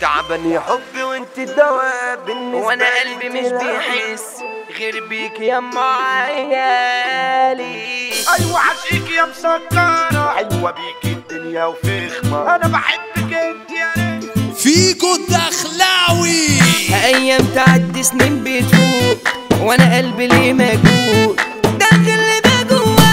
تعبان يا حبي وانت الدواء بالنسبة وأنا قلبي مش بيحس غير بيك يا أم عيالي. أيوه عشيك يا مسكرة. حلوة بيك الدنيا وفخمة. أنا بحبك أنت يا ريت. فيكو الدخلاوي. أيام تعدي سنين بتفوق وأنا قلبي ليه مجهول. داخل اللي ده جواكو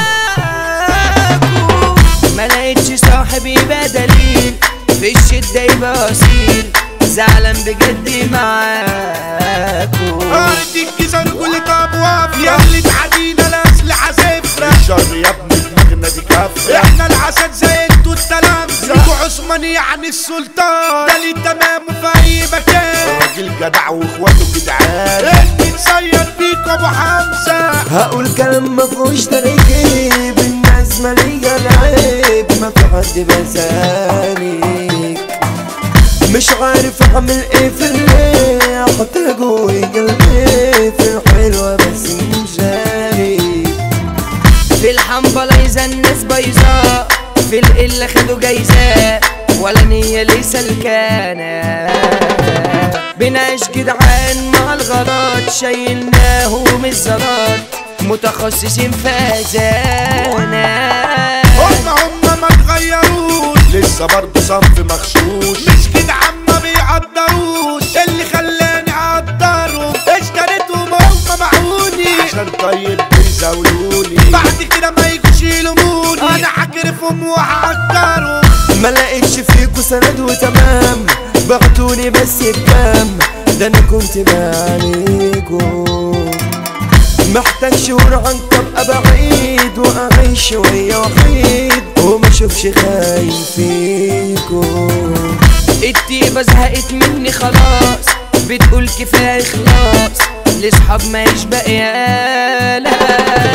ما لقيتش صاحب يبقى دليل في الشدة يبقى أصيل. زعلان بجد معاكو ارض الجزر كل طب واقف يا اللي تعدينا الاسلحة صفرة الشر يا ابني دماغنا دي كفرة إحنا العسل زي أنتوا التلامذة أنتوا عثمان يعني السلطان. ده ليه تمام في اي مكان راجل جدع وإخواته جدعان. اللي تصير بيك أبو حمزة؟ هقول كلام مفهوش تركيب. الناس مالية العيب ما في حد بسالك مش عارف أعمل إيه في الليل حتى جوي قلبي في الحلوة بس مشاري في الحنبلة الناس بايظة في القلة خدوا جايزة ولا نية لسه الكانة. بنعيش جدعان مع الغلط شايلناهم الزلط متخصصين في أذانا هم هم ما اتغيروش لسه برضه صنف مغشوش. بيزاولوني بعد كده ما يجوش يلوموني. أنا هكرفهم وهعكرهم. ما لقيتش فيكوا سند وتمام. بعتوني بس بكام ده أنا كنت بعانيكوا. محتاج شهور عن ابقى بعيد وأعيش شوية وحيد وما أشوفش خاين فيكوا. الطيبة زهقت مني خلاص. بتقول كفاية إخلاص. لصحاب ما بقيالك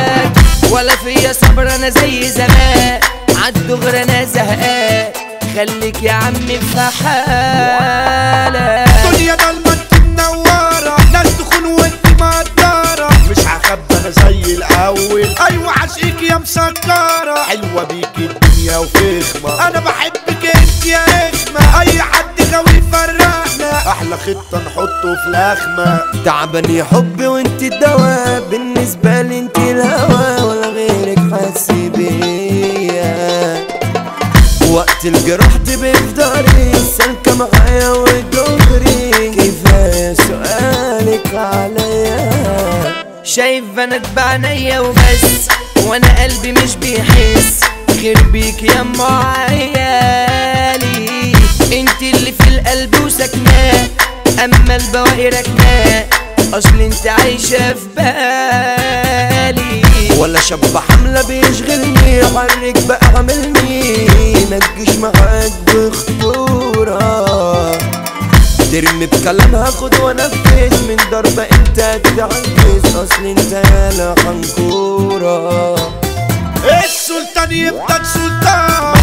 ولا فيا صبر أنا زي زمان. عالدغر أنا زهقان. خليك يا عم في حالك. الدنيا ضلمة منورة. ناس تخون وانت مقدرة مش هخبى أنا زي الأول. أيوه عشقك يا مسكرة. حلوة بيك الدنيا وفخمة أنا بحبك أحلى خطة نحطه في لخمة تعبان يا حبي وانت الدواء بالنسبة لي انت الهوى ولا غيرك حاسس بيا. وقت الجروح تبقى في داري سالكة معايا ودغري. كفاية سؤالك عليا؟ شايف بنات بعينيا وبس وأنا قلبي مش بيحس. غير بيك يا أم عيالي انت اللي في القلب وسكناه أما البواقي ركناه أصل أنت عايشه في بالي. ولا شاب حملة بيشغلني حرك بقى عاملني ما تجيش معاك بخطورة. ترمي بكلام هاخد وانفذ من ضربة أنت تتعجز أصل أنت يالا حنكورة السلطان يفضل سلطان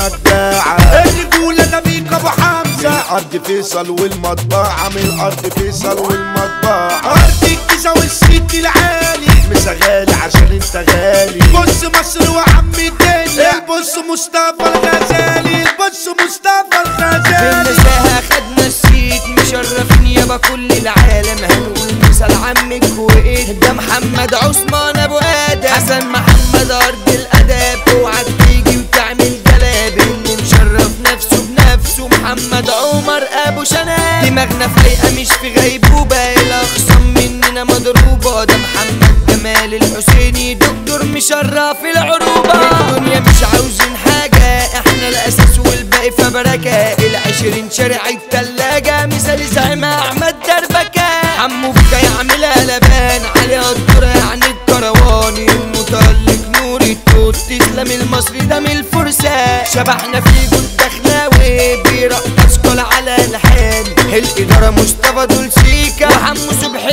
الرجولة ده بيك أبو حمزة. من ارض فيصل والمطبعة من ارض فيصل والمطبعة. ارض الجيزة والسيت العالي. مسغالي عشان انت غالي. بص مصر وعم الدنيا. البص مصطفى الغزالي. البص مصطفى في الغزالي النزاهة خدنا السيت مشرفين يابا كل العالم. هنقول مثال عمك وايه ده محمد عثمان أبو آدم. حسن محمد ارض الاداب دماغنا فايقه مش في غيبوبه الاخصام مننا مضروبة. ده محمد جمال الحسيني دكتور مشرف العروبة. الدنيا مش عاوزين حاجة إحنا الأساس والباقي فبركة. العشرين شارع التلاجة مثال زعيم أحمد دربكة. حمو بكا يعملها لبان عليها الدور يعني الكرواني المتألق نور التوت تسلم المصري ده من الفرسان شبحنا في الإدارة مصطفى دول سيكا. وحمو صبحي